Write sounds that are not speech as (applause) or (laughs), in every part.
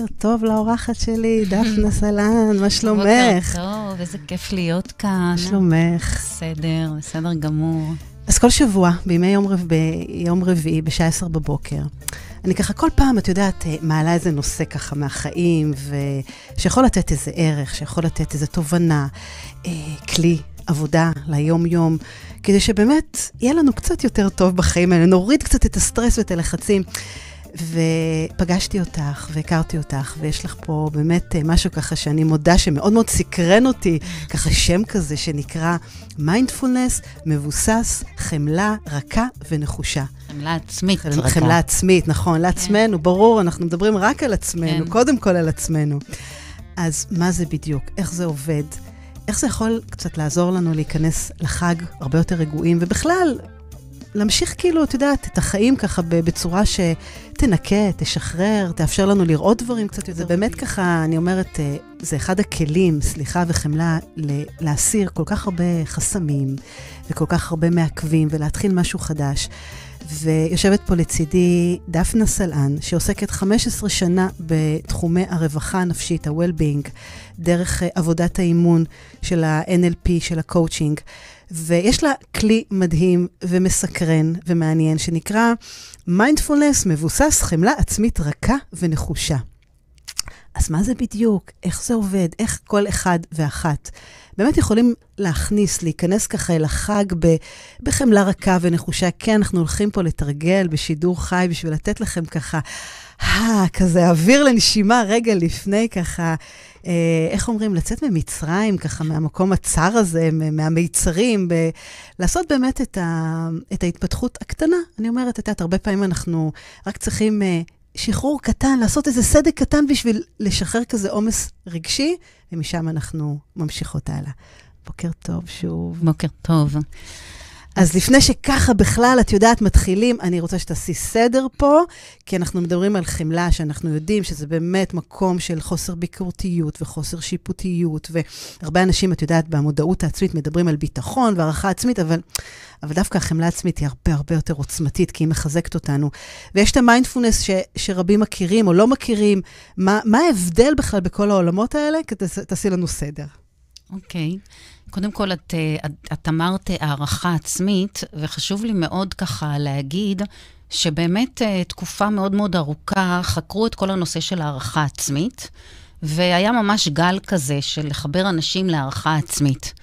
בוקר טוב לאורחת שלי, דפנה (laughs) סלן, מה שלומך? בוקר טוב, איזה כיף להיות כאן. מה שלומך? בסדר, בסדר גמור. אז כל שבוע, בימי יום, רב... ביום רביעי, בשעה עשר בבוקר, אני ככה כל פעם, את יודעת, מעלה איזה נושא ככה מהחיים, ו... שיכול לתת איזה ערך, שיכול לתת איזה תובנה, אה, כלי, עבודה ליום-יום, כדי שבאמת יהיה לנו קצת יותר טוב בחיים האלה, נוריד קצת את הסטרס ואת הלחצים. ופגשתי אותך והכרתי אותך, ויש לך פה באמת אה, משהו ככה שאני מודה שמאוד מאוד סקרן אותי, ככה שם כזה שנקרא מיינדפולנס, מבוסס, חמלה, רכה ונחושה. חמלה עצמית. חמלה, רכה. חמלה עצמית, נכון, לעצמנו, כן. ברור, אנחנו מדברים רק על עצמנו, כן. קודם כל על עצמנו. אז מה זה בדיוק? איך זה עובד? איך זה יכול קצת לעזור לנו להיכנס לחג הרבה יותר רגועים, ובכלל, להמשיך כאילו, את יודעת, את החיים ככה בצורה שתנקה, תשחרר, תאפשר לנו לראות דברים קצת יותר. זה באמת ככה, אני אומרת, אה, זה אחד הכלים, סליחה וחמלה, להסיר כל כך הרבה חסמים וכל כך הרבה מעכבים ולהתחיל משהו חדש. ויושבת פה לצידי דפנה סלען, שעוסקת 15 שנה בתחומי הרווחה הנפשית, ה-well-being, דרך אה, עבודת האימון של ה-NLP, של ה-coaching. ויש לה כלי מדהים ומסקרן ומעניין, שנקרא מיינדפולנס מבוסס חמלה עצמית רכה ונחושה. אז מה זה בדיוק? איך זה עובד? איך כל אחד ואחת באמת יכולים להכניס, להיכנס ככה אל החג בחמלה רכה ונחושה? כן, אנחנו הולכים פה לתרגל בשידור חי בשביל לתת לכם ככה, אה, כזה אוויר לנשימה רגע לפני ככה איך אומרים, לצאת ממצרים, ככה מהמקום הצר הזה, מהמיצרים, ב- לעשות באמת את, ה- את ההתפתחות הקטנה. אני אומרת, את יודעת, הרבה פעמים אנחנו רק צריכים uh, שחרור קטן, לעשות איזה סדק קטן בשביל לשחרר כזה עומס רגשי, ומשם אנחנו ממשיכות הלאה. בוקר טוב שוב. בוקר טוב. אז לפני שככה בכלל, את יודעת, מתחילים, אני רוצה שתעשי סדר פה, כי אנחנו מדברים על חמלה, שאנחנו יודעים שזה באמת מקום של חוסר ביקורתיות וחוסר שיפוטיות, והרבה אנשים, את יודעת, במודעות העצמית מדברים על ביטחון והערכה עצמית, אבל, אבל דווקא החמלה העצמית היא הרבה הרבה יותר עוצמתית, כי היא מחזקת אותנו. ויש את המיינדפולנס ש, שרבים מכירים או לא מכירים. מה, מה ההבדל בכלל בכל העולמות האלה? תעשי לנו סדר. אוקיי. Okay. קודם כל, את, אה, את, את אמרת הערכה עצמית, וחשוב לי מאוד ככה להגיד שבאמת אה, תקופה מאוד מאוד ארוכה חקרו את כל הנושא של הערכה עצמית, והיה ממש גל כזה של לחבר אנשים להערכה עצמית.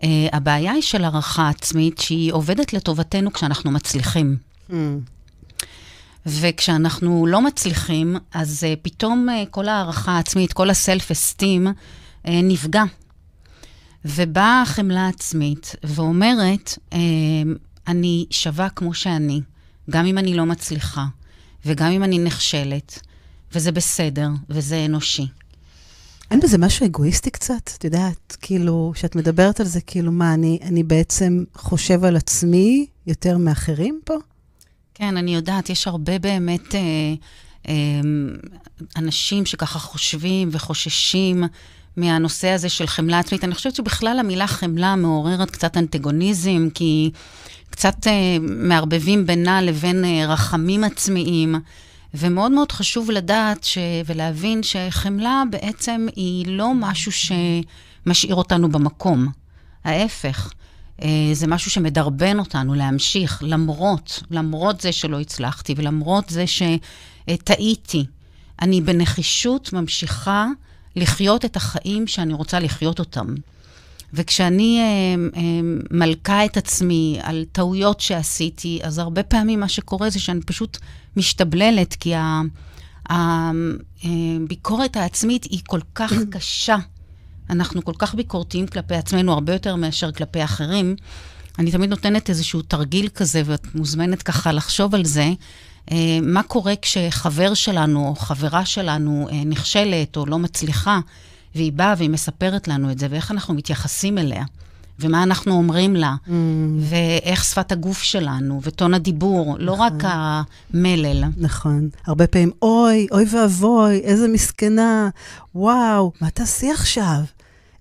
Uh, הבעיה היא של הערכה עצמית שהיא עובדת לטובתנו כשאנחנו מצליחים. Mm. וכשאנחנו לא מצליחים, אז uh, פתאום uh, כל הערכה העצמית, כל הסלף-אסטים, uh, נפגע. ובאה החמלה עצמית ואומרת, אה, אני שווה כמו שאני, גם אם אני לא מצליחה, וגם אם אני נכשלת, וזה בסדר, וזה אנושי. אין בזה משהו אגואיסטי קצת? את יודעת, כאילו, כשאת מדברת על זה, כאילו, מה, אני, אני בעצם חושב על עצמי יותר מאחרים פה? כן, אני יודעת, יש הרבה באמת אה, אה, אנשים שככה חושבים וחוששים מהנושא הזה של חמלה עצמית. אני חושבת שבכלל המילה חמלה מעוררת קצת אנטגוניזם, כי קצת uh, מערבבים בינה לבין uh, רחמים עצמיים. ומאוד מאוד חשוב לדעת ש... ולהבין שחמלה בעצם היא לא משהו שמשאיר אותנו במקום. ההפך, uh, זה משהו שמדרבן אותנו להמשיך, למרות, למרות זה שלא הצלחתי ולמרות זה שטעיתי. אני בנחישות ממשיכה לחיות את החיים שאני רוצה לחיות אותם. וכשאני אה, אה, מלכה את עצמי על טעויות שעשיתי, אז הרבה פעמים מה שקורה זה שאני פשוט משתבללת, כי הביקורת אה, העצמית היא כל כך (clears throat) קשה. אנחנו כל כך ביקורתיים כלפי עצמנו, הרבה יותר מאשר כלפי אחרים. אני תמיד נותנת איזשהו תרגיל כזה, ואת מוזמנת ככה לחשוב על זה. אה, מה קורה כשחבר שלנו או חברה שלנו אה, נכשלת או לא מצליחה, והיא באה והיא מספרת לנו את זה, ואיך אנחנו מתייחסים אליה, ומה אנחנו אומרים לה, mm. ואיך שפת הגוף שלנו, וטון הדיבור, נכון. לא רק. המלל. נכון. הרבה פעמים, אוי, אוי ואבוי, איזה מסכנה, וואו, מה תעשי עכשיו?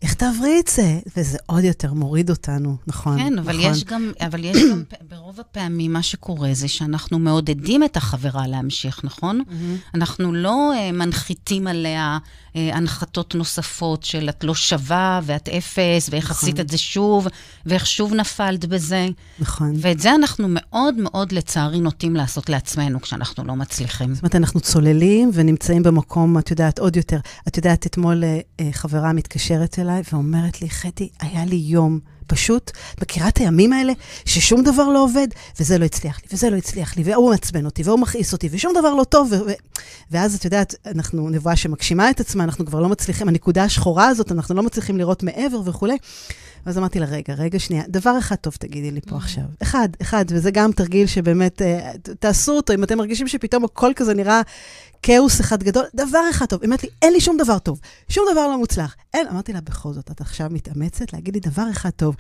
איך תעברי את זה? וזה עוד יותר מוריד אותנו, נכון. כן, אבל נכון. יש גם, אבל יש גם, ברוב הפעמים מה שקורה זה שאנחנו מעודדים את החברה להמשיך, נכון? Mm-hmm. אנחנו לא uh, מנחיתים עליה uh, הנחתות נוספות של את לא שווה ואת אפס, ואיך נכון. עשית את זה שוב, ואיך שוב נפלת בזה. נכון. ואת זה אנחנו מאוד מאוד, לצערי, נוטים לעשות לעצמנו כשאנחנו לא מצליחים. זאת אומרת, אנחנו צוללים ונמצאים במקום, את יודעת, עוד יותר. את יודעת, אתמול uh, חברה מתקשרת אליי ואומרת לי, חטי, היה לי יום פשוט, מכירה את הימים האלה, ששום דבר לא עובד, וזה לא הצליח לי, וזה לא הצליח לי, והוא מעצבן אותי, והוא מכעיס אותי, ושום דבר לא טוב. ו- ו- ואז את יודעת, אנחנו נבואה שמגשימה את עצמה, אנחנו כבר לא מצליחים, הנקודה השחורה הזאת, אנחנו לא מצליחים לראות מעבר וכולי. ואז אמרתי לה, רגע, רגע, שנייה, דבר אחד טוב תגידי לי פה עכשיו. אחד, אחד, וזה גם תרגיל שבאמת, אה, תעשו אותו, אם אתם מרגישים שפתאום הכל כזה נראה כאוס אחד גדול, דבר אחד טוב. היא אומרת לי, אין לי שום דבר טוב, שום דבר לא מוצלח. אין, אמרתי לה, בכל זאת, את עכשיו מתאמצת להגיד לי דבר אחד טוב.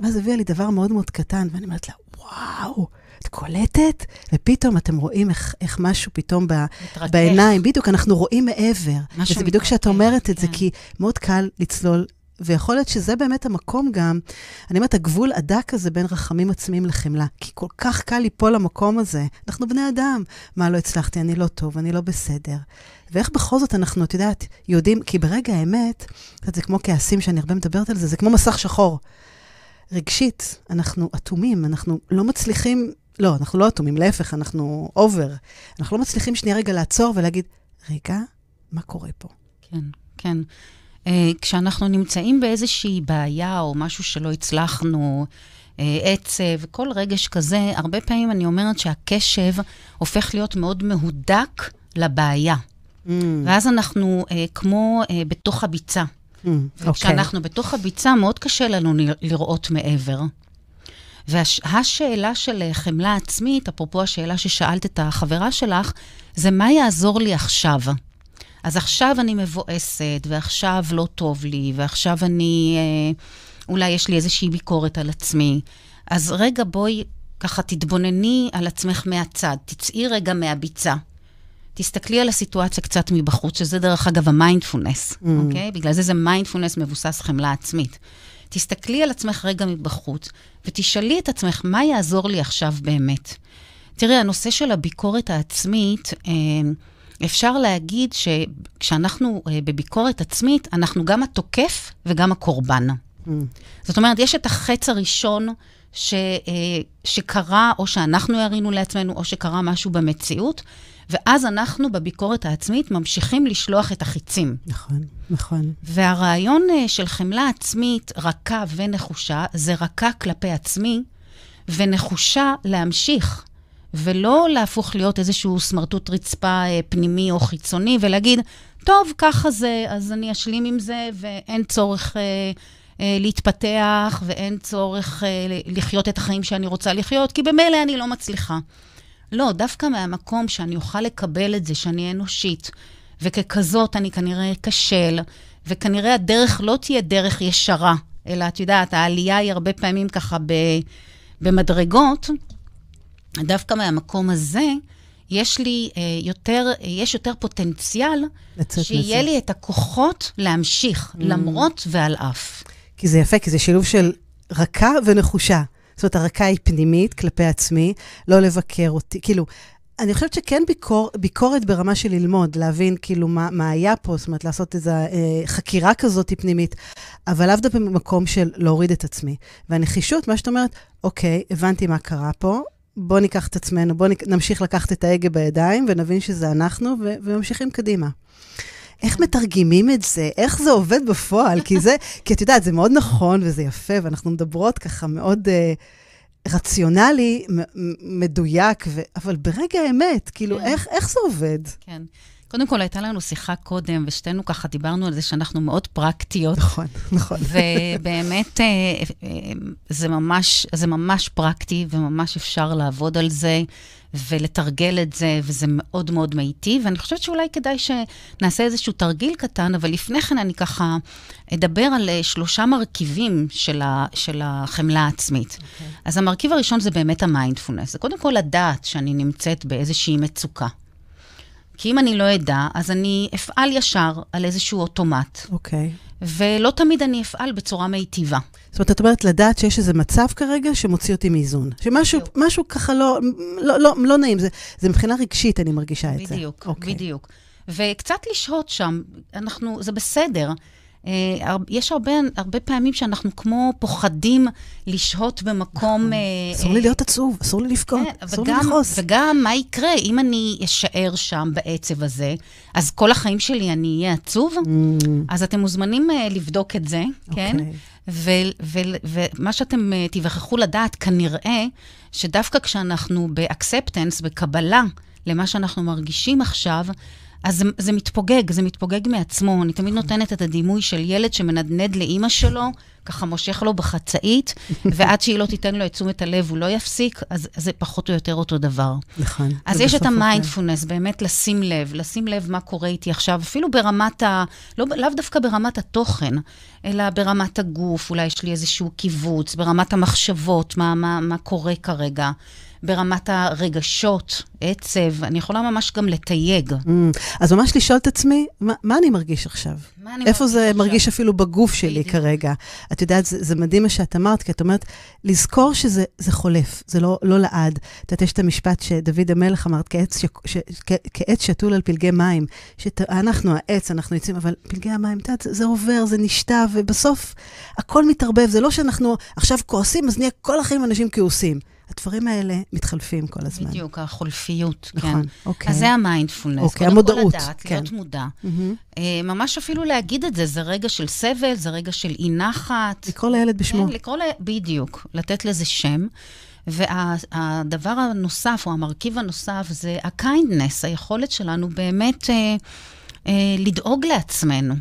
ואז הביאה לי דבר מאוד מאוד קטן, ואני אומרת לה, וואו. את קולטת? ופתאום אתם רואים איך, איך משהו פתאום ב, בעיניים. בדיוק, אנחנו רואים מעבר. וזה בדיוק כשאת אומרת את כן. זה, כי מאוד קל לצלול ויכול להיות שזה באמת המקום גם, אני אומרת, הגבול הדק הזה בין רחמים עצמיים לחמלה. כי כל כך קל ליפול למקום הזה. אנחנו בני אדם. מה לא הצלחתי? אני לא טוב, אני לא בסדר. ואיך בכל זאת אנחנו, את יודעת, יודעים, כי ברגע האמת, זה כמו כעסים שאני הרבה מדברת על זה, זה כמו מסך שחור. רגשית, אנחנו אטומים, אנחנו לא מצליחים, לא, אנחנו לא אטומים, להפך, אנחנו אובר. אנחנו לא מצליחים שנייה רגע לעצור ולהגיד, רגע, מה קורה פה? כן, כן. Uh, כשאנחנו נמצאים באיזושהי בעיה או משהו שלא הצלחנו, uh, עצב, כל רגש כזה, הרבה פעמים אני אומרת שהקשב הופך להיות מאוד מהודק לבעיה. Mm. ואז אנחנו uh, כמו uh, בתוך הביצה. Mm, וכשאנחנו okay. בתוך הביצה, מאוד קשה לנו לראות מעבר. והשאלה של חמלה עצמית, אפרופו השאלה ששאלת את החברה שלך, זה מה יעזור לי עכשיו? אז עכשיו אני מבואסת, ועכשיו לא טוב לי, ועכשיו אני, אה, אולי יש לי איזושהי ביקורת על עצמי. אז רגע, בואי ככה תתבונני על עצמך מהצד, תצאי רגע מהביצה. תסתכלי על הסיטואציה קצת מבחוץ, שזה דרך אגב המיינדפולנס, mm. אוקיי? בגלל זה זה מיינדפולנס מבוסס חמלה עצמית. תסתכלי על עצמך רגע מבחוץ, ותשאלי את עצמך, מה יעזור לי עכשיו באמת? תראי, הנושא של הביקורת העצמית, אה, אפשר להגיד שכשאנחנו uh, בביקורת עצמית, אנחנו גם התוקף וגם הקורבן. Mm. זאת אומרת, יש את החץ הראשון ש, uh, שקרה, או שאנחנו הרינו לעצמנו, או שקרה משהו במציאות, ואז אנחנו בביקורת העצמית ממשיכים לשלוח את החיצים. נכון, נכון. והרעיון uh, של חמלה עצמית רכה ונחושה, זה רכה כלפי עצמי, ונחושה להמשיך. ולא להפוך להיות איזשהו סמרטוט רצפה אה, פנימי או חיצוני, ולהגיד, טוב, ככה זה, אז אני אשלים עם זה, ואין צורך אה, אה, להתפתח, ואין צורך אה, לחיות את החיים שאני רוצה לחיות, כי במילא אני לא מצליחה. לא, דווקא מהמקום שאני אוכל לקבל את זה, שאני אנושית, וככזאת אני כנראה אכשל, וכנראה הדרך לא תהיה דרך ישרה, אלא את יודעת, העלייה היא הרבה פעמים ככה ב, במדרגות. דווקא מהמקום הזה, יש לי אה, יותר, אה, יש יותר פוטנציאל שיהיה לזה. לי את הכוחות להמשיך, mm. למרות ועל אף. כי זה יפה, כי זה שילוב של רכה ונחושה. זאת אומרת, הרכה היא פנימית כלפי עצמי, לא לבקר אותי. כאילו, אני חושבת שכן ביקור, ביקורת ברמה של ללמוד, להבין כאילו מה, מה היה פה, זאת אומרת, לעשות איזו אה, חקירה כזאת פנימית, אבל לאו דווקא במקום של להוריד את עצמי. והנחישות, מה שאת אומרת, אוקיי, הבנתי מה קרה פה, בוא ניקח את עצמנו, בוא נמשיך לקחת את ההגה בידיים ונבין שזה אנחנו, ו- וממשיכים קדימה. איך מתרגמים את זה? איך זה עובד בפועל? כי זה, (laughs) כי את יודעת, זה מאוד נכון וזה יפה, ואנחנו מדברות ככה מאוד uh, רציונלי, מדויק, ו- אבל ברגע האמת, כאילו, כן. איך, איך זה עובד? כן. קודם כל, הייתה לנו שיחה קודם, ושתינו ככה דיברנו על זה שאנחנו מאוד פרקטיות. נכון, נכון. ובאמת, אה, אה, זה ממש, זה ממש פרקטי, וממש אפשר לעבוד על זה. ולתרגל את זה, וזה מאוד מאוד מיטיב. ואני חושבת שאולי כדאי שנעשה איזשהו תרגיל קטן, אבל לפני כן אני ככה אדבר על אה, שלושה מרכיבים של, ה, של החמלה העצמית. Okay. אוקיי. אז המרכיב הראשון זה באמת המיינדפולנס. זה קודם כל לדעת שאני נמצאת באיזושהי מצוקה. כי אם אני לא אדע, אז אני אפעל ישר על איזשהו אוטומט. אוקיי. ולא תמיד אני אפעל בצורה מיטיבה. זאת אומרת, את אומרת לדעת שיש איזה מצב כרגע שמוציא אותי מאיזון. שמשהו משהו ככה לא, לא, לא, לא נעים, זה, זה מבחינה רגשית אני מרגישה את זה. בדיוק, אוקיי. בדיוק. וקצת לשהות שם, אנחנו, זה בסדר. אה, יש הרבה, הרבה פעמים שאנחנו כמו פוחדים לשהות במקום... נכון. אה, אסור לי להיות עצוב, אסור לי לבכות, כן, אסור לי לכעוס. וגם מה יקרה אם אני אשאר שם בעצב הזה, אז כל החיים שלי אני אהיה עצוב? Mm. אז אתם מוזמנים uh, לבדוק את זה. כן? אוקיי. ומה שאתם תיווכחו לדעת, כנראה, שדווקא כשאנחנו ב acceptance, בקבלה למה שאנחנו מרגישים עכשיו, אז זה, זה מתפוגג, זה מתפוגג מעצמו. אני תמיד נותנת את הדימוי של ילד שמנדנד לאימא שלו, ככה מושך לה בחצאית, (laughs) ועד שהיא לא תיתן לו את תשומת הלב, הוא לא יפסיק, אז, אז זה פחות או יותר אותו דבר. נכון. אז יש את המיינדפולנס, באמת לשים לב, לשים לב מה קורה איתי עכשיו, אפילו ברמת ה... לא, לאו דווקא ברמת התוכן, אלא ברמת הגוף, אולי יש לי איזשהו קיבוץ, ברמת המחשבות, מה, מה, מה קורה כרגע. ברמת הרגשות, עצב, אני יכולה ממש גם לתייג. Mm, אז ממש לשאול את עצמי, מה, מה אני מרגיש עכשיו? מה אני איפה זה עכשיו? מרגיש אפילו בגוף שלי בדיוק. כרגע? את יודעת, זה, זה מדהים מה שאת אמרת, כי את אומרת, לזכור שזה חולף, זה לא, לא לעד. את יודעת, יש את המשפט שדוד המלך אמר, כעץ, ש, ש, כ, כעץ שתול על פלגי מים, שאנחנו העץ, אנחנו יוצאים, אבל פלגי המים, את יודעת, זה, זה עובר, זה נשטף, ובסוף הכל מתערבב. זה לא שאנחנו עכשיו כועסים, אז נהיה כל החיים אנשים כעוסים. הדברים האלה מתחלפים כל הזמן. בדיוק, החולפיות, נכון, כן. נכון, אוקיי. אז זה המיינדפולנס. אוקיי, המודעות, לדעת, כן. להיות מודע. Mm-hmm. ממש אפילו להגיד את זה, זה רגע של סבל, זה רגע של אי נחת. לקרוא לילד בשמו. כן, לקרוא ל... בדיוק, לתת לזה שם. והדבר וה, הנוסף, או המרכיב הנוסף, זה ה kindness, היכולת שלנו באמת אה, אה, לדאוג לעצמנו.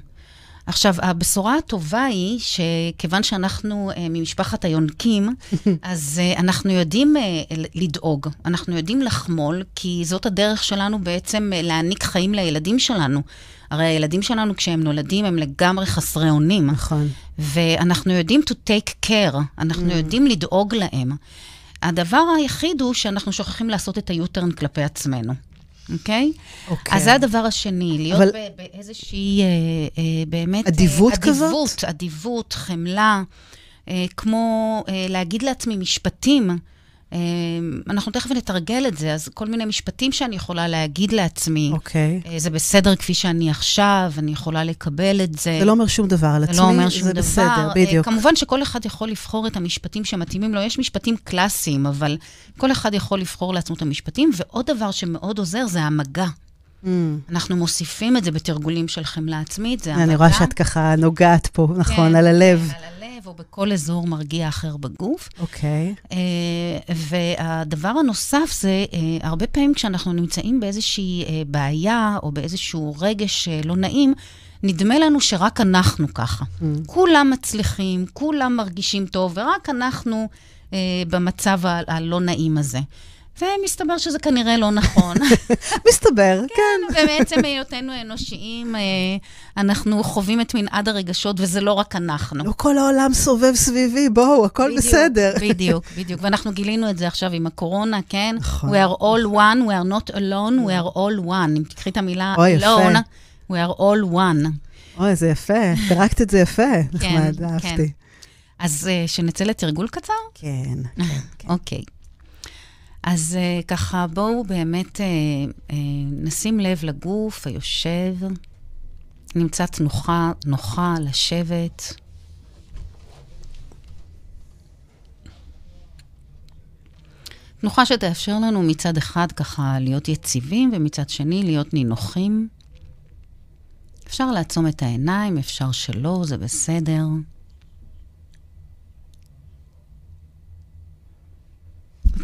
עכשיו, הבשורה הטובה היא שכיוון שאנחנו uh, ממשפחת היונקים, (laughs) אז uh, אנחנו יודעים uh, לדאוג, אנחנו יודעים לחמול, כי זאת הדרך שלנו בעצם uh, להעניק חיים לילדים שלנו. הרי הילדים שלנו, כשהם נולדים, הם לגמרי חסרי אונים. נכון. ואנחנו יודעים to take care, אנחנו mm. יודעים לדאוג להם. הדבר היחיד הוא שאנחנו שוכחים לעשות את ה-U-turn כלפי עצמנו. אוקיי? אוקיי. אז זה הדבר השני, להיות אבל... באיזושהי, אה, אה, באמת... אדיבות אה, כזאת? אדיבות, אדיבות, חמלה, אה, כמו אה, להגיד לעצמי משפטים. אמ, אנחנו תכף נתרגל את זה, אז כל מיני משפטים שאני יכולה להגיד לעצמי. אוקיי. Okay. אה, זה בסדר כפי שאני עכשיו, אני יכולה לקבל את זה. זה לא אומר שום דבר על עצמי, זה לא אומר שום זה דבר. בסדר, בדיוק. כמובן שכל אחד יכול לבחור את המשפטים שמתאימים לו. יש משפטים קלאסיים, אבל כל אחד יכול לבחור לעצמו את המשפטים. ועוד דבר שמאוד עוזר זה המגע. Mm. אנחנו מוסיפים את זה בתרגולים של חמלה עצמית, זה המגע. אני רואה שאת ככה נוגעת פה, נכון, כן, על הלב. כן, על הלב. או בכל אזור מרגיע אחר בגוף. אוקיי. Okay. Uh, והדבר הנוסף זה, uh, הרבה פעמים כשאנחנו נמצאים באיזושהי uh, בעיה או באיזשהו רגש לא נעים, נדמה לנו שרק אנחנו ככה. Mm. כולם מצליחים, כולם מרגישים טוב, ורק אנחנו במצב הלא נעים הזה. ומסתבר שזה כנראה לא נכון. (laughs) מסתבר, כן. כן, ובעצם היותנו אנושיים, אה, אנחנו חווים את מנעד הרגשות, וזה לא רק אנחנו. לא כל העולם סובב סביבי, בואו, הכל בדיוק, בסדר. בדיוק, בדיוק. ואנחנו גילינו את זה עכשיו עם הקורונה, כן? נכון. We are all one, we are not alone, we are all one. אם תקחי את המילה alone, we are all one. אוי, זה יפה, פירקת את זה יפה. כן, נחמד, אהבתי. אז אה, שנצא לתרגול קצר? כן, כן. אוקיי. אז uh, ככה, בואו באמת uh, uh, נשים לב לגוף היושב, נמצא תנוחה, נוחה לשבת. תנוחה שתאפשר לנו מצד אחד ככה להיות יציבים, ומצד שני להיות נינוחים. אפשר לעצום את העיניים, אפשר שלא, זה בסדר.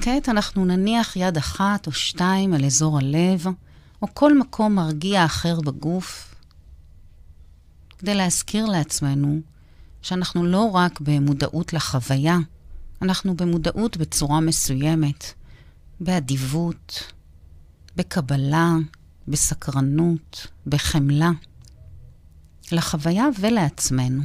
וכעת אנחנו נניח יד אחת או שתיים על אזור הלב, או כל מקום מרגיע אחר בגוף, כדי להזכיר לעצמנו שאנחנו לא רק במודעות לחוויה, אנחנו במודעות בצורה מסוימת, באדיבות, בקבלה, בסקרנות, בחמלה, לחוויה ולעצמנו.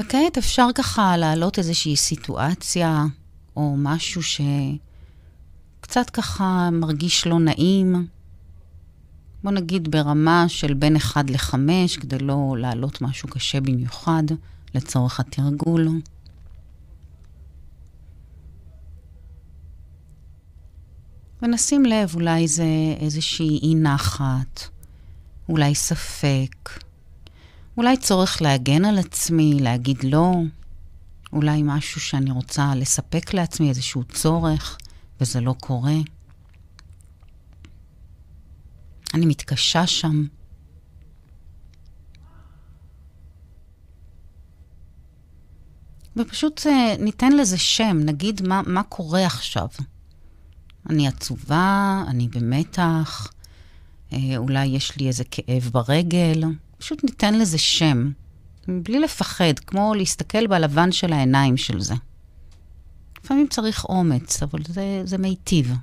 וכעת אפשר ככה להעלות איזושהי סיטואציה או משהו שקצת קצת ככה מרגיש לא נעים. בוא נגיד ברמה של בין 1 ל-5, כדי לא להעלות משהו קשה במיוחד לצורך התרגול. ונשים לב, אולי זה איזושהי אי נחת, אולי ספק, אולי צורך להגן על עצמי, להגיד לא, אולי משהו שאני רוצה לספק לעצמי, איזשהו צורך, וזה לא קורה. אני מתקשה שם. ופשוט אה, ניתן לזה שם, נגיד מה, מה קורה עכשיו. אני עצובה, אני במתח, אה, אולי יש לי איזה כאב ברגל, פשוט ניתן לזה שם, בלי לפחד, כמו להסתכל בלבן של העיניים של זה. לפעמים צריך אומץ, אבל זה, זה מיטיב.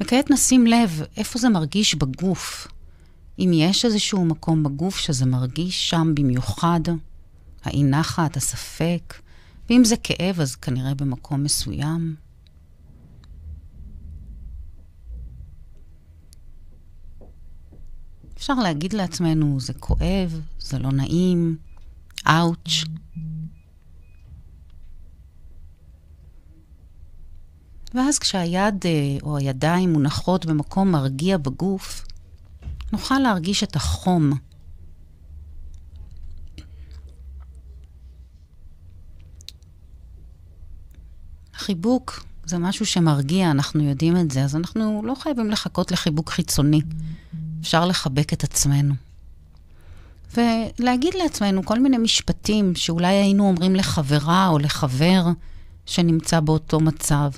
וכעת נשים לב איפה זה מרגיש בגוף. אם יש איזשהו מקום בגוף שזה מרגיש שם במיוחד, האי נחת, הספק, ואם זה כאב, אז כנראה במקום מסוים. אפשר להגיד לעצמנו, זה כואב, זה לא נעים, אאוץ'. ואז כשהיד אה, או הידיים מונחות במקום מרגיע בגוף, נוכל להרגיש את החום. חיבוק זה משהו שמרגיע, אנחנו יודעים את זה, אז אנחנו לא חייבים לחכות לחיבוק חיצוני. אפשר לחבק את עצמנו. ולהגיד לעצמנו כל מיני משפטים שאולי היינו אומרים לחברה או לחבר שנמצא באותו מצב.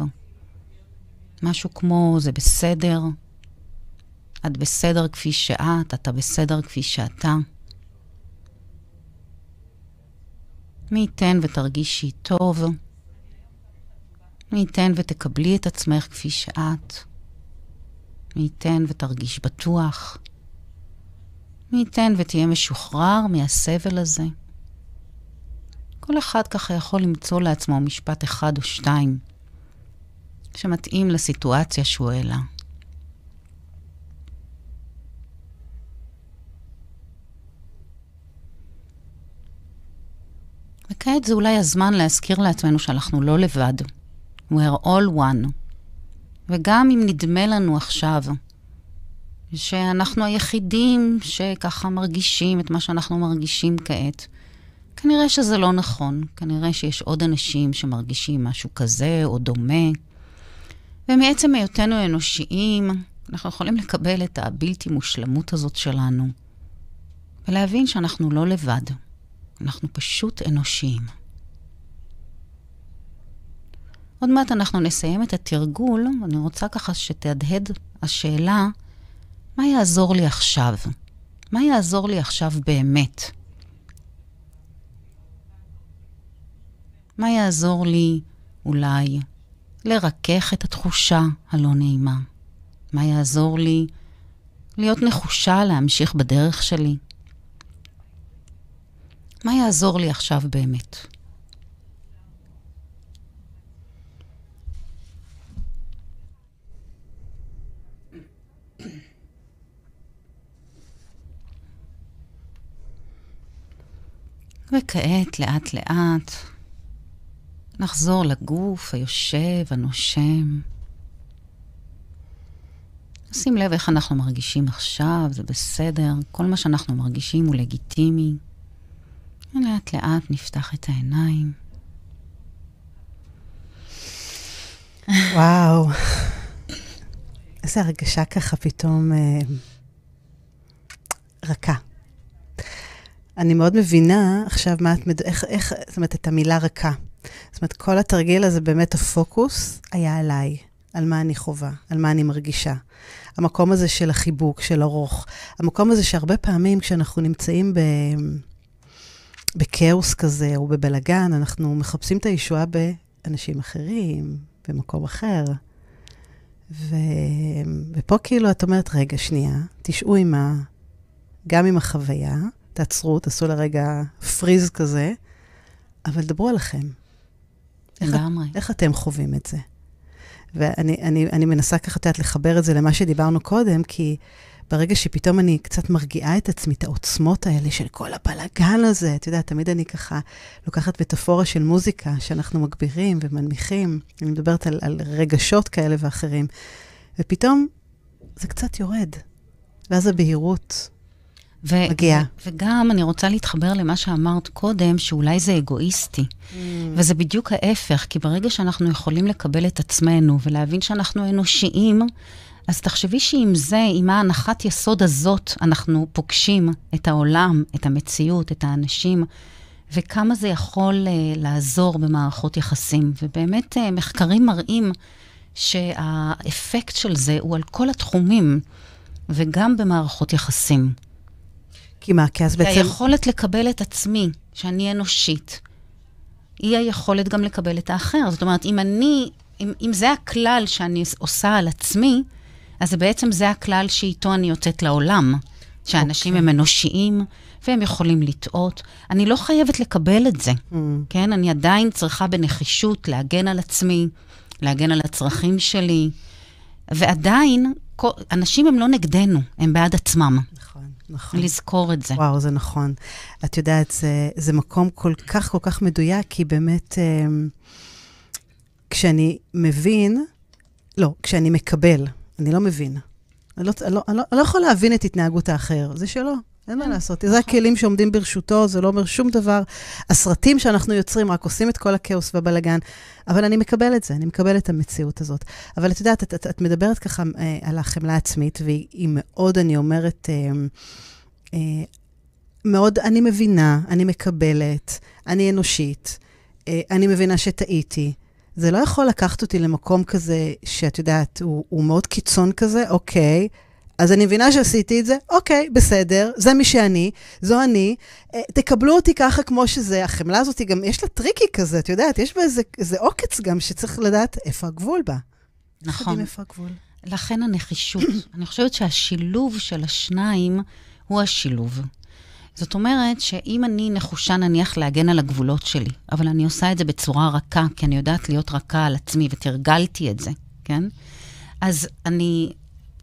משהו כמו, זה בסדר, את בסדר כפי שאת, אתה בסדר כפי שאתה. מי ייתן ותרגישי טוב. מי ייתן ותקבלי את עצמך כפי שאת. מי ייתן ותרגיש בטוח. מי ייתן ותהיה משוחרר מהסבל הזה. כל אחד ככה יכול למצוא לעצמו משפט אחד או שתיים שמתאים לסיטואציה שהוא העלה. וכעת זה אולי הזמן להזכיר לעצמנו שאנחנו לא לבד. We're all one. וגם אם נדמה לנו עכשיו שאנחנו היחידים שככה מרגישים את מה שאנחנו מרגישים כעת, כנראה שזה לא נכון. כנראה שיש עוד אנשים שמרגישים משהו כזה או דומה. ומעצם היותנו אנושיים, אנחנו יכולים לקבל את הבלתי מושלמות הזאת שלנו, ולהבין שאנחנו לא לבד, אנחנו פשוט אנושיים. עוד מעט אנחנו נסיים את התרגול, אני רוצה ככה שתהדהד השאלה, מה יעזור לי עכשיו? מה יעזור לי עכשיו באמת? מה יעזור לי אולי לרכך את התחושה הלא נעימה? מה יעזור לי להיות נחושה להמשיך בדרך שלי? מה יעזור לי עכשיו באמת? וכעת, לאט-לאט, נחזור לגוף היושב, הנושם. שים לב איך אנחנו מרגישים עכשיו, זה בסדר, כל מה שאנחנו מרגישים הוא לגיטימי. ולאט-לאט נפתח את העיניים. וואו, איזה הרגשה ככה פתאום אה, רכה. אני מאוד מבינה עכשיו מה את, מד... איך, איך, זאת אומרת, את המילה רכה. זאת אומרת, כל התרגיל הזה, באמת הפוקוס היה עליי, על מה אני חווה, על מה אני מרגישה. המקום הזה של החיבוק, של הרוך. המקום הזה שהרבה פעמים כשאנחנו נמצאים ב... בכאוס כזה או בבלגן, אנחנו מחפשים את הישועה באנשים אחרים, במקום אחר. ו... ופה כאילו את אומרת, רגע, שנייה, תשעו עם ה... גם עם החוויה, תעצרו, תעשו לרגע פריז כזה, אבל דברו עליכם. לגמרי. איך, איך אתם חווים את זה? ואני אני, אני מנסה ככה, את יודעת, לחבר את זה למה שדיברנו קודם, כי ברגע שפתאום אני קצת מרגיעה את עצמי, את העוצמות האלה של כל הבלאגן הזה, את יודעת, תמיד אני ככה לוקחת מטאפורה של מוזיקה שאנחנו מגבירים ומנמיכים, אני מדברת על, על רגשות כאלה ואחרים, ופתאום זה קצת יורד, ואז הבהירות ו- מגיעה. ו- וגם אני רוצה להתחבר למה שאמרת קודם, שאולי זה אגואיסטי. Mm. וזה בדיוק ההפך, כי ברגע שאנחנו יכולים לקבל את עצמנו ולהבין שאנחנו אנושיים, אז תחשבי שעם זה, עם ההנחת יסוד הזאת, אנחנו פוגשים את העולם, את המציאות, את האנשים, וכמה זה יכול uh, לעזור במערכות יחסים. ובאמת, uh, מחקרים מראים שהאפקט של זה הוא על כל התחומים, וגם במערכות יחסים. כי מה, כי אז בעצם... היכולת לקבל את עצמי, שאני אנושית, היא היכולת גם לקבל את האחר. זאת אומרת, אם אני, אם, אם זה הכלל שאני עושה על עצמי, אז בעצם זה הכלל שאיתו אני יוצאת לעולם. שאנשים okay. אוקיי. הם אנושיים, והם יכולים לטעות. אני לא חייבת לקבל את זה, mm. כן? אני עדיין צריכה בנחישות להגן על עצמי, להגן על הצרכים שלי, ועדיין, אנשים הם לא נגדנו, הם בעד עצמם. נכון. לזכור את זה. וואו, זה נכון. את יודעת, זה, זה מקום כל כך כל כך מדויק, כי באמת, אה, כשאני מבין, לא, כשאני מקבל, אני לא מבין. אני לא, אני, לא, אני, לא, אני לא יכול להבין את התנהגות האחר, זה שלו, אין מה. לעשות. זה הכלים שעומדים ברשותו, זה לא אומר שום דבר. הסרטים שאנחנו יוצרים רק עושים את כל הכאוס והבלגן, אבל אני מקבל את זה, אני מקבל את המציאות הזאת. אבל את יודעת, את, את, את מדברת ככה אה, על החמלה העצמית, והיא מאוד, אני אומרת, אה, אה, מאוד, אני מבינה, אני מקבלת, אני אנושית, אה, אני מבינה שטעיתי. זה לא יכול לקחת אותי למקום כזה, שאת יודעת, הוא, הוא מאוד קיצון כזה, אוקיי, אז אני מבינה שעשיתי את זה, אוקיי, בסדר, זה מי שאני, זו אני, אה, תקבלו אותי ככה כמו שזה. החמלה הזאת גם, יש לה tricky כזה, את יודעת, יש בה איזה, איזה עוקץ גם שצריך לדעת איפה הגבול בה. נכון. איפה הגבול. לכן הנחישות. (clears throat) אני חושבת שהשילוב של השניים הוא השילוב. זאת אומרת שאם אני נחושה נניח להגן על הגבולות שלי, אבל אני עושה את זה בצורה רכה, כי אני יודעת להיות רכה על עצמי ותרגלתי את זה, כן? אז אני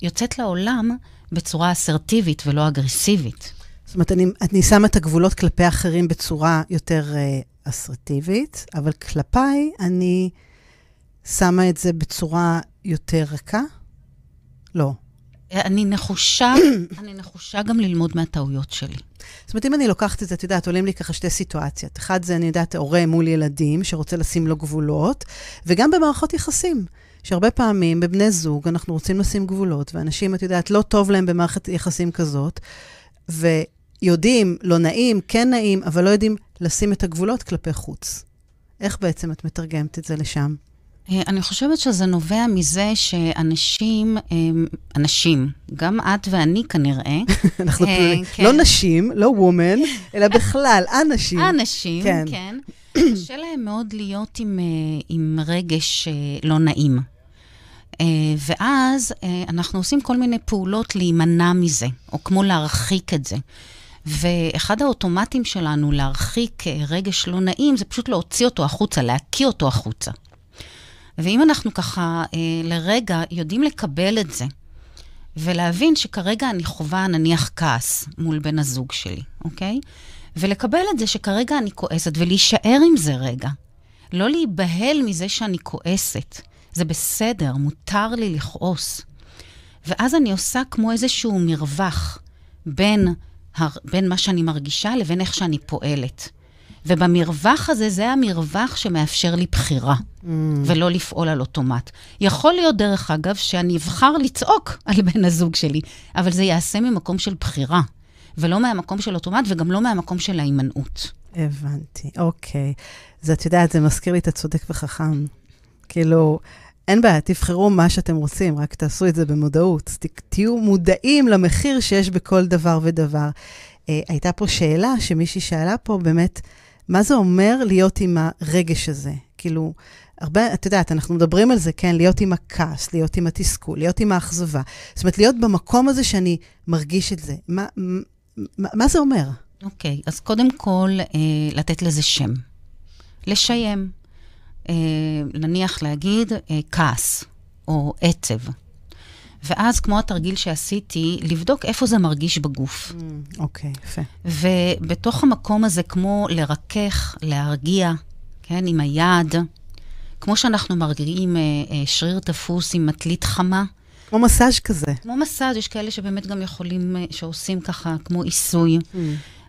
יוצאת לעולם בצורה אסרטיבית ולא אגרסיבית. זאת אומרת, אני, אני שמה את הגבולות כלפי אחרים בצורה יותר uh, אסרטיבית, אבל כלפיי אני שמה את זה בצורה יותר רכה? לא. אני נחושה, (coughs) אני נחושה גם ללמוד מהטעויות שלי. זאת אומרת, אם אני לוקחת את זה, את יודעת, עולים לי ככה שתי סיטואציות. אחד זה, אני יודעת, הורה מול ילדים שרוצה לשים לו גבולות, וגם במערכות יחסים. שהרבה פעמים בבני זוג אנחנו רוצים לשים גבולות, ואנשים, את יודעת, לא טוב להם במערכת יחסים כזאת, ויודעים, לא נעים, כן נעים, אבל לא יודעים לשים את הגבולות כלפי חוץ. איך בעצם את מתרגמת את זה לשם? אה, אני חושבת שזה נובע מזה שאנשים, אנשים, גם את ואני כנראה. (laughs) אנחנו אה, כן. לא נשים, לא וומן, אלא בכלל, אנשים. אנשים, כן. קשה להם מאוד להיות עם, אה, עם רגש לא נעים. ואז אנחנו עושים כל מיני פעולות להימנע מזה, או כמו להרחיק את זה. ואחד האוטומטים שלנו להרחיק רגש לא נעים, זה פשוט להוציא אותו החוצה, להקיא אותו החוצה. ואם אנחנו ככה אה, לרגע יודעים לקבל את זה, ולהבין שכרגע אני חווה נניח כעס מול בן הזוג שלי, אוקיי? ולקבל את זה שכרגע אני כועסת, ולהישאר עם זה רגע. לא להיבהל מזה שאני כועסת. זה בסדר, מותר לי לכעוס. ואז אני עושה כמו איזשהו מרווח בין, בין מה שאני מרגישה לבין איך שאני פועלת. ובמרווח הזה, זה המרווח שמאפשר לי בחירה, mm. ולא לפעול על אוטומט. יכול להיות, דרך אגב, שאני אבחר לצעוק על בן הזוג שלי, אבל זה ייעשה ממקום של בחירה, ולא מהמקום של אוטומט, וגם לא מהמקום של ההימנעות. הבנתי, אוקיי. אז את יודעת, זה מזכיר לי את הצודק וחכם. כאילו, אין בעיה, תבחרו מה שאתם רוצים, רק תעשו את זה במודעות. תהיו מודעים למחיר שיש בכל דבר ודבר. אה, הייתה פה שאלה שמישהי שאלה פה, באמת, מה זה אומר להיות עם הרגש הזה? כאילו, הרבה, את יודעת, אנחנו מדברים על זה, כן? להיות עם הכעס, להיות עם התסכול, להיות עם האכזבה. זאת אומרת, להיות במקום הזה שאני מרגיש את זה. מה, מה, זה אומר? אוקיי, okay, אז קודם כל, אה, לתת לזה שם. לשיים. אה, נניח להגיד אה, כעס או עצב. ואז, כמו התרגיל שעשיתי, לבדוק איפה זה מרגיש בגוף. אוקיי, mm, okay, יפה. ובתוך המקום הזה, כמו לרכך, להרגיע, כן, עם היד, כמו שאנחנו מרגיעים אה, אה, שריר תפוס עם מטלית חמה. כמו מסאז' כזה. כמו מסאז', יש כאלה שבאמת גם יכולים, אה, שעושים ככה, כמו עיסוי. Mm.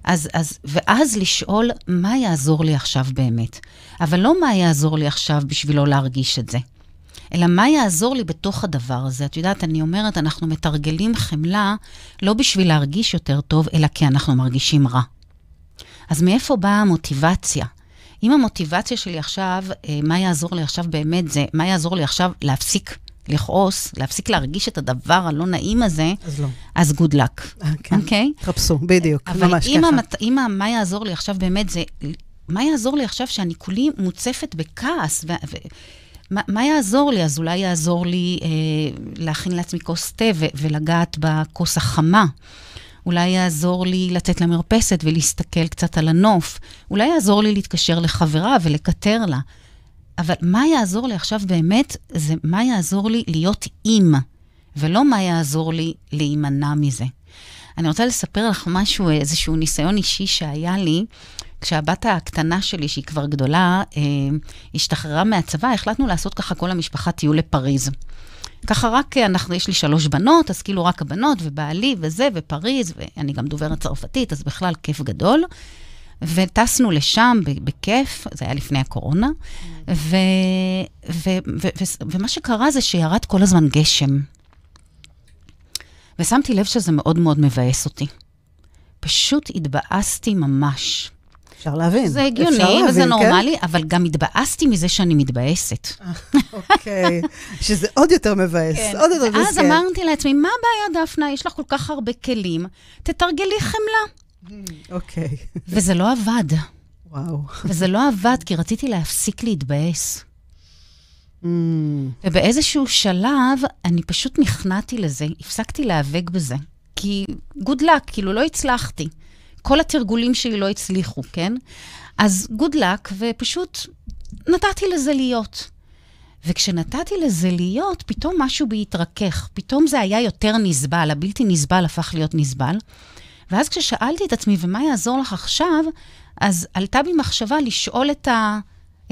אז, אז, ואז לשאול, מה יעזור לי עכשיו באמת? אבל לא מה יעזור לי עכשיו בשביל לא להרגיש את זה, אלא מה יעזור לי בתוך הדבר הזה. את יודעת, אני אומרת, אנחנו מתרגלים חמלה לא בשביל להרגיש יותר טוב, אלא כי אנחנו מרגישים רע. אז מאיפה באה המוטיבציה? אם המוטיבציה שלי עכשיו, אה, מה יעזור לי עכשיו באמת, זה מה יעזור לי עכשיו להפסיק לכעוס, להפסיק להרגיש את הדבר הלא נעים הזה, אז לא. אז גוד לק. אה, כן. אוקיי? חפשו, בדיוק, ממש ככה. אבל אם מה יעזור לי עכשיו באמת זה, מה יעזור לי עכשיו שאני כולי מוצפת בכעס? ו, ו, מה, מה יעזור לי? אז אולי יעזור לי אה, להכין לעצמי כוס תה ולגעת בכוס החמה. אולי יעזור לי לצאת למרפסת ולהסתכל קצת על הנוף. אולי יעזור לי להתקשר לחברה ולקטר לה. אבל מה יעזור לי עכשיו באמת, זה מה יעזור לי להיות אימא, ולא מה יעזור לי להימנע מזה. אני רוצה לספר לך משהו, איזשהו ניסיון אישי שהיה לי. כשהבת הקטנה שלי, שהיא כבר גדולה, אה, השתחררה מהצבא, החלטנו לעשות ככה כל המשפחה טיול לפריז. ככה רק, אנחנו, יש לי שלוש בנות, אז כאילו רק הבנות, ובעלי וזה, ופריז, ואני גם דוברת צרפתית, אז בכלל כיף גדול. וטסנו לשם בכיף, זה היה לפני הקורונה, ו, ו, ו, ו, ומה שקרה זה שירד כל הזמן גשם. ושמתי לב שזה מאוד מאוד מבאס אותי. פשוט התבאסתי ממש. אפשר להבין. זה הגיוני להבין, וזה כן? נורמלי, כן? אבל גם התבאסתי מזה שאני מתבאסת. אוקיי, שזה עוד יותר מבאס, כן. עוד יותר מבאס. ואז אמרתי לעצמי, מה הבעיה, דפנה? יש לך כל כך הרבה כלים, תתרגלי חמלה. אוקיי. (laughs) וזה לא עבד. וואו. (laughs) וזה לא עבד, כי רציתי להפסיק להתבאס. Mm. ובאיזשהו שלב, אני פשוט נכנעתי לזה, הפסקתי להיאבק בזה. כי גוד לק, כאילו לא הצלחתי. כל התרגולים שלי לא הצליחו, כן? אז גוד לק, ופשוט נתתי לזה להיות. וכשנתתי לזה להיות, פתאום משהו בי התרכך. פתאום זה היה יותר נסבל, הבלתי נסבל הפך להיות נסבל. ואז כששאלתי את עצמי, ומה יעזור לך עכשיו, אז עלתה בי מחשבה לשאול את, ה,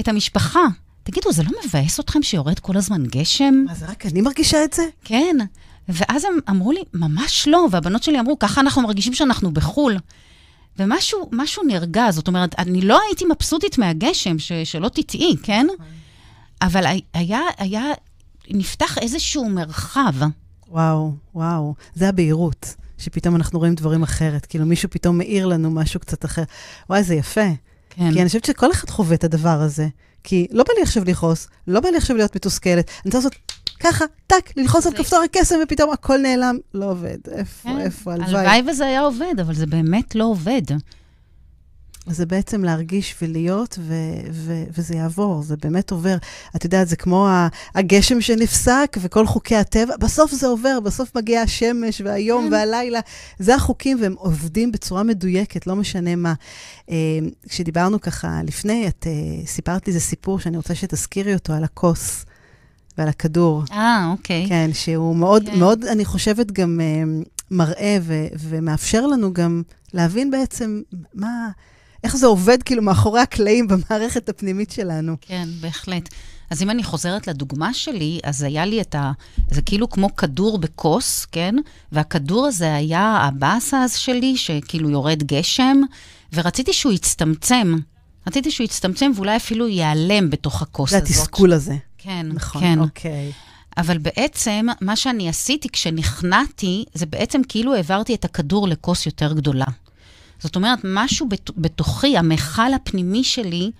את המשפחה, תגידו, זה לא מבאס אתכם שיורד כל הזמן גשם? מה, זה רק אני מרגישה את זה? כן. ואז הם אמרו לי, ממש לא, והבנות שלי אמרו, ככה אנחנו מרגישים שאנחנו בחו"ל. ומשהו נרגע, זאת אומרת, אני לא הייתי מבסוטית מהגשם, ש, שלא תטעי, כן? אבל היה, היה, נפתח איזשהו מרחב. וואו, וואו, זה הבהירות. שפתאום אנחנו רואים דברים אחרת. כאילו, מישהו פתאום מאיר לנו משהו קצת אחר. וואי, זה יפה. כן. כי אני חושבת שכל אחד חווה את הדבר הזה. כי לא בא לי עכשיו לכעוס, לא בא לי עכשיו להיות מתוסכלת. אני רוצה לעשות ככה, טאק, ללחוץ על כפתור הקסם, ופתאום הכל נעלם. לא עובד. איפה, כן. איפה, הלוואי. הלוואי וזה היה עובד, אבל זה באמת לא עובד. זה בעצם להרגיש ולהיות, ו- ו- וזה יעבור, זה באמת עובר. את יודעת, זה כמו הגשם שנפסק וכל חוקי הטבע, בסוף זה עובר, בסוף מגיע השמש והיום כן. והלילה. זה החוקים, והם עובדים בצורה מדויקת, לא משנה מה. אה, כשדיברנו ככה לפני, את uh, סיפרת לי איזה סיפור שאני רוצה שתזכירי אותו על הכוס. ועל הכדור. אה, אוקיי. כן, שהוא מאוד, כן. מאוד, אני חושבת, גם uh, מראה ו- ומאפשר לנו גם להבין בעצם מה, איך זה עובד כאילו מאחורי הקלעים במערכת הפנימית שלנו. כן, בהחלט. אז אם אני חוזרת לדוגמה שלי, אז היה לי את ה... זה כאילו כמו כדור בכוס, כן? והכדור הזה היה הבאסה אז שלי, שכאילו יורד גשם, ורציתי שהוא יצטמצם. רציתי שהוא יצטמצם ואולי אפילו ייעלם בתוך הכוס הזאת. זה התסכול הזה. כן, נכון, כן. אוקיי. אבל בעצם, מה שאני עשיתי כשנכנעתי, זה בעצם כאילו העברתי את הכדור לכוס יותר גדולה. זאת אומרת, משהו בתוכי, המכל הפנימי שלי,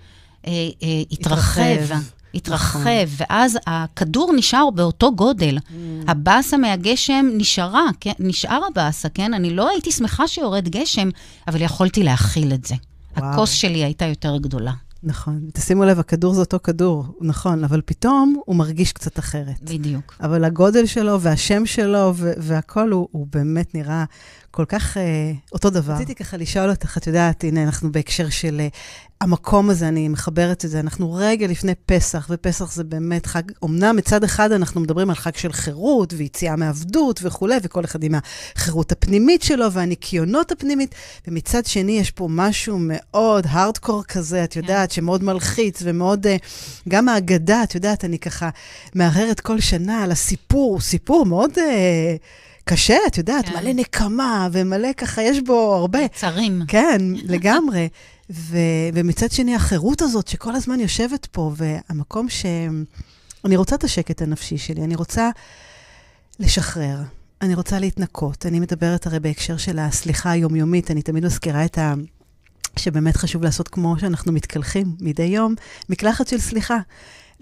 אה, אה, התרחב. התרחב, נכון. ואז הכדור נשאר באותו גודל. Mm. הבאסה מהגשם נשארה, כן, נשאר הבאסה, כן? אני לא הייתי שמחה שיורד גשם, אבל יכולתי להכיל את זה. וואו. הכוס שלי הייתה יותר גדולה. נכון. תשימו לב, הכדור זה אותו כדור, נכון, אבל פתאום הוא מרגיש קצת אחרת. בדיוק. אבל הגודל שלו והשם שלו והכול, הוא, הוא באמת נראה כל כך אה, אותו דבר. רציתי ככה לשאול אותך, את יודעת, הנה, אנחנו בהקשר של אה, המקום הזה, אני מחברת את זה, אנחנו רגע לפני פסח, ופסח זה באמת חג, אמנם מצד אחד אנחנו מדברים על חג של חירות ויציאה מעבדות וכולי, וכל אחד עם החירות הפנימית שלו והניקיונות הפנימית, ומצד שני יש פה משהו מאוד הארדקור כזה, את יודעת, yeah. שמאוד מלחיץ ומאוד, אה, גם ההגדה, את יודעת, אני ככה מהרהרת כל שנה על הסיפור, סיפור מאוד... אה, קשה, את יודעת, כן. מלא נקמה ומלא ככה, יש בו הרבה. צרים. כן, (laughs) לגמרי. ו, ומצד שני, החירות הזאת שכל הזמן יושבת פה, והמקום ש... אני רוצה את השקט הנפשי שלי, אני רוצה לשחרר, אני רוצה להתנקות. אני מדברת הרי בהקשר של הסליחה היומיומית, אני תמיד מזכירה את ה... שבאמת חשוב לעשות כמו שאנחנו מתקלחים מדי יום, מקלחת של סליחה.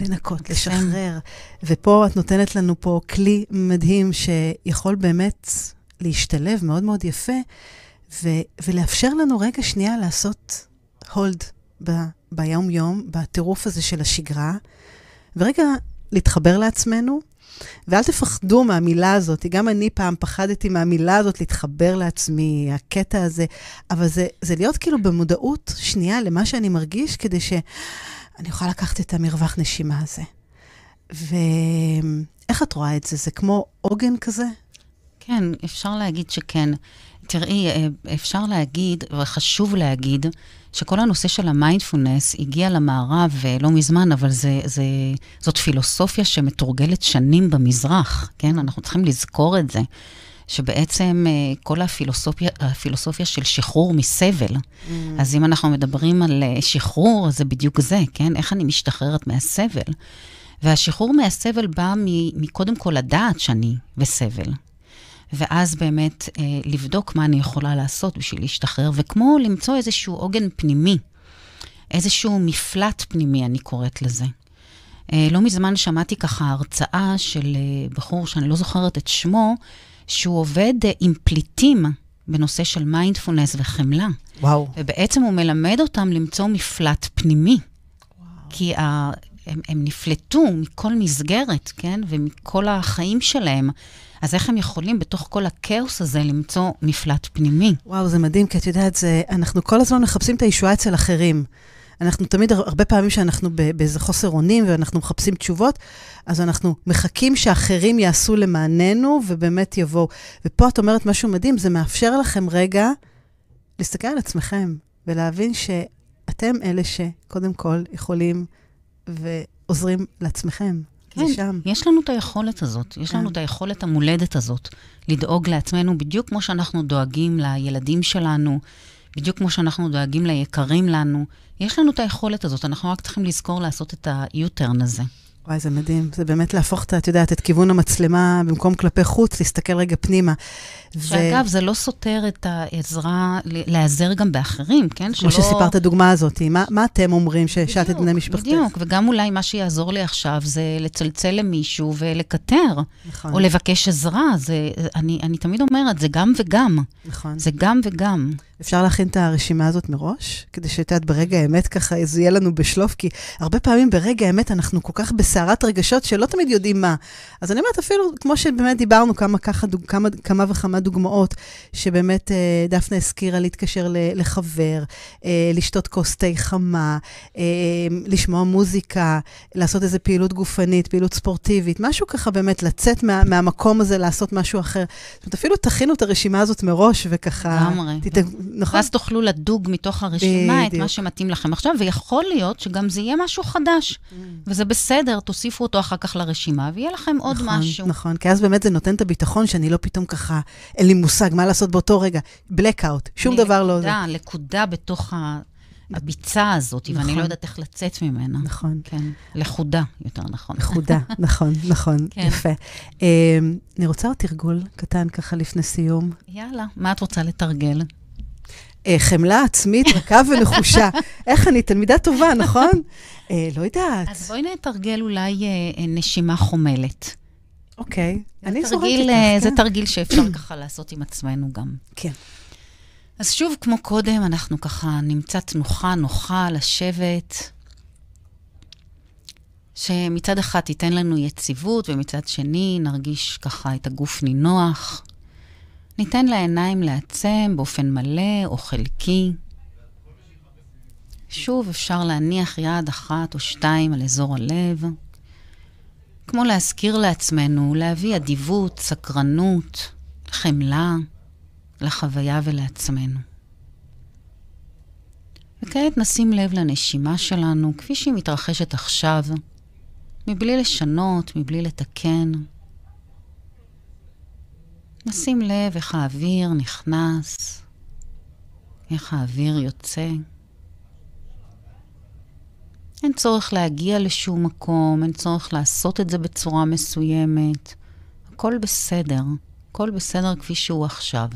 לנקות, לשחרר. ופה את נותנת לנו פה כלי מדהים שיכול באמת להשתלב מאוד מאוד יפה, ו- ולאפשר לנו רגע שנייה לעשות הולד ב- ביום-יום, בטירוף הזה של השגרה, ורגע להתחבר לעצמנו, ואל תפחדו מהמילה הזאת. גם אני פעם פחדתי מהמילה הזאת, להתחבר לעצמי, הקטע הזה, אבל זה, זה להיות כאילו במודעות שנייה למה שאני מרגיש, כדי ש... אני יכולה לקחת את המרווח נשימה הזה. ואיך את רואה את זה? זה כמו עוגן כזה? כן, אפשר להגיד שכן. תראי, אה, אפשר להגיד, וחשוב להגיד, שכל הנושא של המיינדפולנס הגיע למערב אה, לא מזמן, אבל זה, זה, זאת פילוסופיה שמתורגלת שנים במזרח, כן? אנחנו צריכים לזכור את זה. שבעצם אה, כל הפילוסופיה, הפילוסופיה של שחרור מסבל, mm. אז אם אנחנו מדברים על אה, שחרור, זה בדיוק זה, כן? איך אני משתחררת מהסבל? והשחרור מהסבל בא מקודם כל לדעת שאני בסבל. ואז באמת אה, לבדוק מה אני יכולה לעשות בשביל להשתחרר, וכמו למצוא איזשהו עוגן פנימי, איזשהו מפלט פנימי, אני קוראת לזה. אה, לא מזמן שמעתי ככה הרצאה של אה, בחור שאני לא זוכרת את שמו, שהוא עובד אה, עם פליטים בנושא של מיינדפולנס וחמלה. וואו. ובעצם הוא מלמד אותם למצוא מפלט פנימי. וואו. כי ה... הם, הם נפלטו מכל מסגרת, כן? ומכל החיים שלהם. אז איך הם יכולים בתוך כל הכאוס הזה למצוא מפלט פנימי? וואו, זה מדהים, כי את יודעת, זה, אנחנו כל הזמן מחפשים את הישועה אצל אחרים. אנחנו תמיד, הרבה פעמים שאנחנו באיזה חוסר אונים ואנחנו מחפשים תשובות, אז אנחנו מחכים שאחרים יעשו למעננו ובאמת יבואו. ופה את אומרת משהו מדהים, זה מאפשר לכם רגע להסתכל על עצמכם ולהבין שאתם אלה שקודם כל יכולים ועוזרים לעצמכם. כן, שם. יש לנו את היכולת הזאת, יש כן. לנו את היכולת המולדת הזאת, לדאוג לעצמנו בדיוק כמו שאנחנו דואגים לילדים שלנו, בדיוק כמו שאנחנו דואגים ליקרים לנו. יש לנו את היכולת הזאת, אנחנו רק צריכים לזכור לעשות את ה-U-turn הזה. וואי, זה מדהים. זה באמת להפוך את, את יודעת, את כיוון המצלמה במקום כלפי חוץ, להסתכל רגע פנימה. שאגב, ו... זה לא סותר את העזרה להיעזר גם באחרים, כן? כמו שלא... שסיפרת הדוגמה הזאת, מה, מה אתם אומרים ששאלת את בני משפחתך? בדיוק, וגם אולי מה שיעזור לי עכשיו זה לצלצל למישהו ולקטר, נכון. או לבקש עזרה. זה, אני, אני תמיד אומרת, זה גם וגם. נכון. זה גם וגם. אפשר להכין את הרשימה הזאת מראש, כדי שאת יודעת, ברגע האמת ככה זה יהיה לנו בשלוף, כי הרבה פעמים ברגע האמת אנחנו כל כך בסערת רגשות שלא תמיד יודעים מה. אז אני אומרת, אפילו, כמו שבאמת דיברנו כמה, ככה, כמה, כמה וכמה דוגמאות, שבאמת אה, דפנה הזכירה להתקשר לחבר, אה, לשתות כוס תה חמה, אה, לשמוע מוזיקה, לעשות איזו פעילות גופנית, פעילות ספורטיבית, משהו ככה באמת, לצאת מה, מהמקום הזה, לעשות משהו אחר. זאת אומרת, אפילו תכינו את הרשימה הזאת מראש, וככה... לגמרי. תת... נכון? ואז תוכלו לדוג מתוך הרשימה בדיוק. את מה שמתאים לכם עכשיו, ויכול להיות שגם זה יהיה משהו חדש. Mm. וזה בסדר, תוסיפו אותו אחר כך לרשימה, ויהיה לכם עוד נכון, משהו. נכון, כי אז באמת זה נותן את הביטחון שאני לא פתאום ככה, אין לי מושג מה לעשות באותו רגע. blackout, שום דבר לא... לקודה, לקודה בתוך ה... הביצה הזאת, נכון. ואני לא יודעת איך לצאת ממנה. נכון. כן, לכודה, יותר נכון. לכודה, (laughs) נכון, נכון, כן. יפה. Um, אני רוצה עוד תרגול קטן ככה לפני סיום. יאללה, מה את רוצה לתרגל? אה, חמלה עצמית רכה ונחושה. (laughs) איך אני תלמידה טובה, נכון? אה, לא יודעת. אז בואי נתרגל אולי אה, נשימה חומלת. אוקיי, אני זורקת לך. זה כן. תרגיל שאפשר (clears throat) ככה לעשות עם עצמנו גם. כן. אז שוב, כמו קודם, אנחנו ככה נמצא תנוחה נוחה לשבת, שמצד אחד תיתן לנו יציבות, ומצד שני נרגיש ככה את הגוף נינוח. ניתן לעיניים לעצם באופן מלא או חלקי. שוב אפשר להניח יד אחת או שתיים על אזור הלב. כמו להזכיר לעצמנו, להביא אדיבות, סקרנות, חמלה לחוויה ולעצמנו. וכעת נשים לב לנשימה שלנו כפי שהיא מתרחשת עכשיו, מבלי לשנות, מבלי לתקן. נשים לב איך האוויר נכנס, איך האוויר יוצא. אין צורך להגיע לשום מקום, אין צורך לעשות את זה בצורה מסוימת. הכל בסדר, הכל בסדר כפי שהוא עכשיו.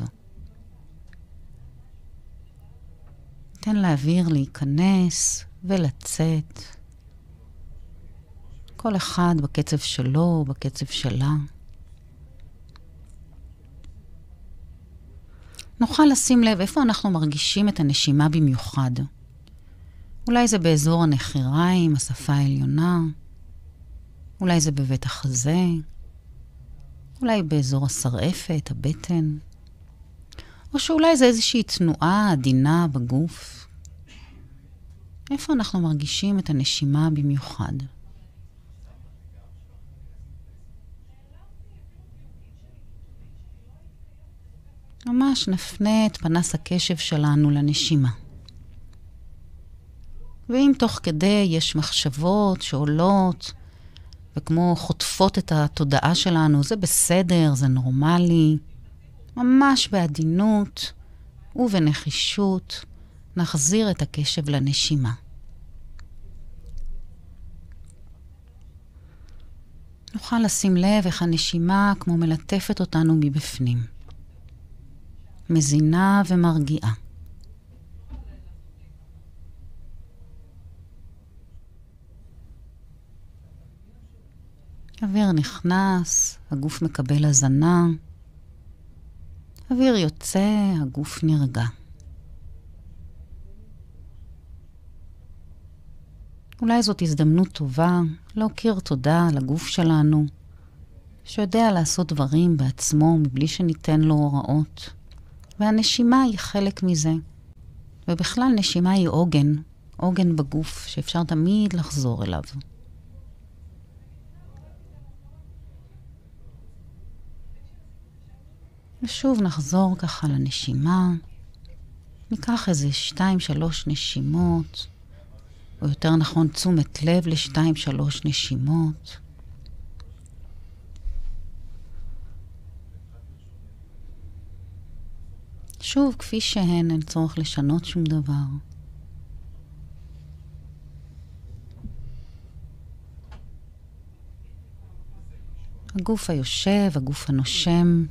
תן לאוויר להיכנס ולצאת. כל אחד בקצב שלו, בקצב שלה. נוכל לשים לב איפה אנחנו מרגישים את הנשימה במיוחד. אולי זה באזור הנחיריים, השפה העליונה, אולי זה בבית החזה, אולי באזור השרעפת, הבטן, או שאולי זה איזושהי תנועה עדינה בגוף. איפה אנחנו מרגישים את הנשימה במיוחד? ממש נפנה את פנס הקשב שלנו לנשימה. ואם תוך כדי יש מחשבות שעולות, וכמו חוטפות את התודעה שלנו, זה בסדר, זה נורמלי, ממש בעדינות ובנחישות, נחזיר את הקשב לנשימה. נוכל לשים לב איך הנשימה כמו מלטפת אותנו מבפנים. מזינה ומרגיעה. אוויר נכנס, הגוף מקבל הזנה. אוויר יוצא, הגוף נרגע. אולי זאת הזדמנות טובה להכיר תודה לגוף שלנו, שיודע לעשות דברים בעצמו מבלי שניתן לו הוראות. והנשימה היא חלק מזה. ובכלל, נשימה היא עוגן, עוגן בגוף, שאפשר תמיד לחזור אליו. ושוב נחזור ככה לנשימה. ניקח איזה שתיים, שלוש נשימות, או יותר נכון, תשומת לב לשתיים, שלוש נשימות. שוב, כפי שהן, אין צורך לשנות שום דבר. הגוף היושב, הגוף הנושם.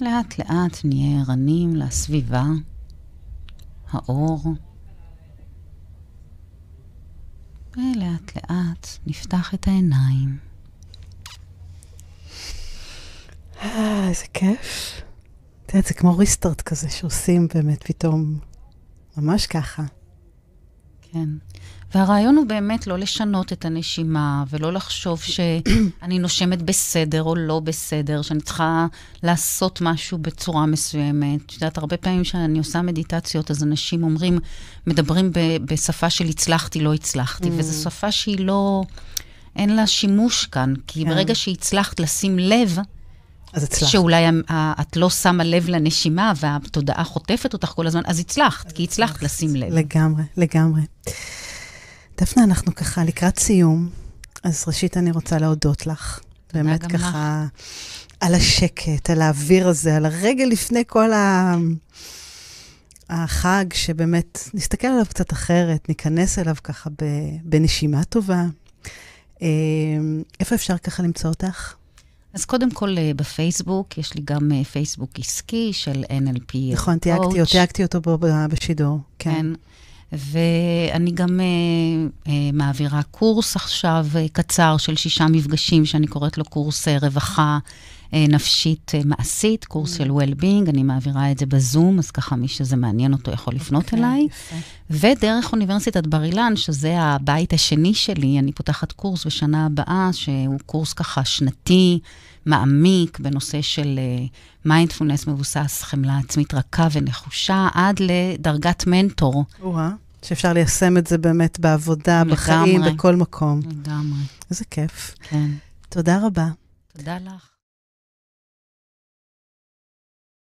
לאט לאט נהיה ערנים לסביבה, האור, ולאט לאט נפתח את העיניים. אה, איזה כיף. את יודעת, זה כמו ריסטארט כזה שעושים באמת פתאום, ממש ככה. כן. והרעיון הוא באמת לא לשנות את הנשימה, ולא לחשוב שאני נושמת בסדר או לא בסדר, שאני צריכה לעשות משהו בצורה מסוימת. את יודעת, הרבה פעמים כשאני עושה מדיטציות, אז אנשים אומרים, מדברים ב- בשפה של הצלחתי, לא הצלחתי, mm. וזו שפה שהיא לא, אין לה שימוש כאן, כי כן. ברגע שהצלחת לשים לב, אז הצלחת. שאולי את לא שמה לב לנשימה והתודעה חוטפת אותך כל הזמן, אז הצלחת, כי הצלחת לשים לב. לגמרי, לגמרי. דפנה, אנחנו ככה לקראת סיום, אז ראשית אני רוצה להודות לך. באמת ככה, לך. על השקט, על האוויר הזה, על הרגע לפני כל ה... החג, שבאמת נסתכל עליו קצת אחרת, ניכנס אליו ככה בנשימה טובה. אה, איפה אפשר ככה למצוא אותך? אז קודם כל אה, בפייסבוק, יש לי גם אה, פייסבוק עסקי של NLP. נכון, תייגתי, תייגתי אותו בשידור, כן. כן. ואני גם uh, uh, מעבירה קורס עכשיו uh, קצר של שישה מפגשים, שאני קוראת לו קורס uh, רווחה uh, נפשית uh, מעשית, קורס mm. של well-being, אני מעבירה את זה בזום, אז ככה מי שזה מעניין אותו יכול לפנות okay, אוקיי, אליי. יפה. ודרך אוניברסיטת בר אילן, שזה הבית השני שלי, אני פותחת קורס בשנה הבאה, שהוא קורס ככה שנתי. מעמיק בנושא של מיינדפולנס מבוסס חמלה עצמית רכה ונחושה, עד לדרגת מנטור. וואה, שאפשר ליישם את זה באמת בעבודה, לגמרי. בחיים, בכל מקום. לגמרי. איזה כיף. כן. תודה רבה. תודה לך.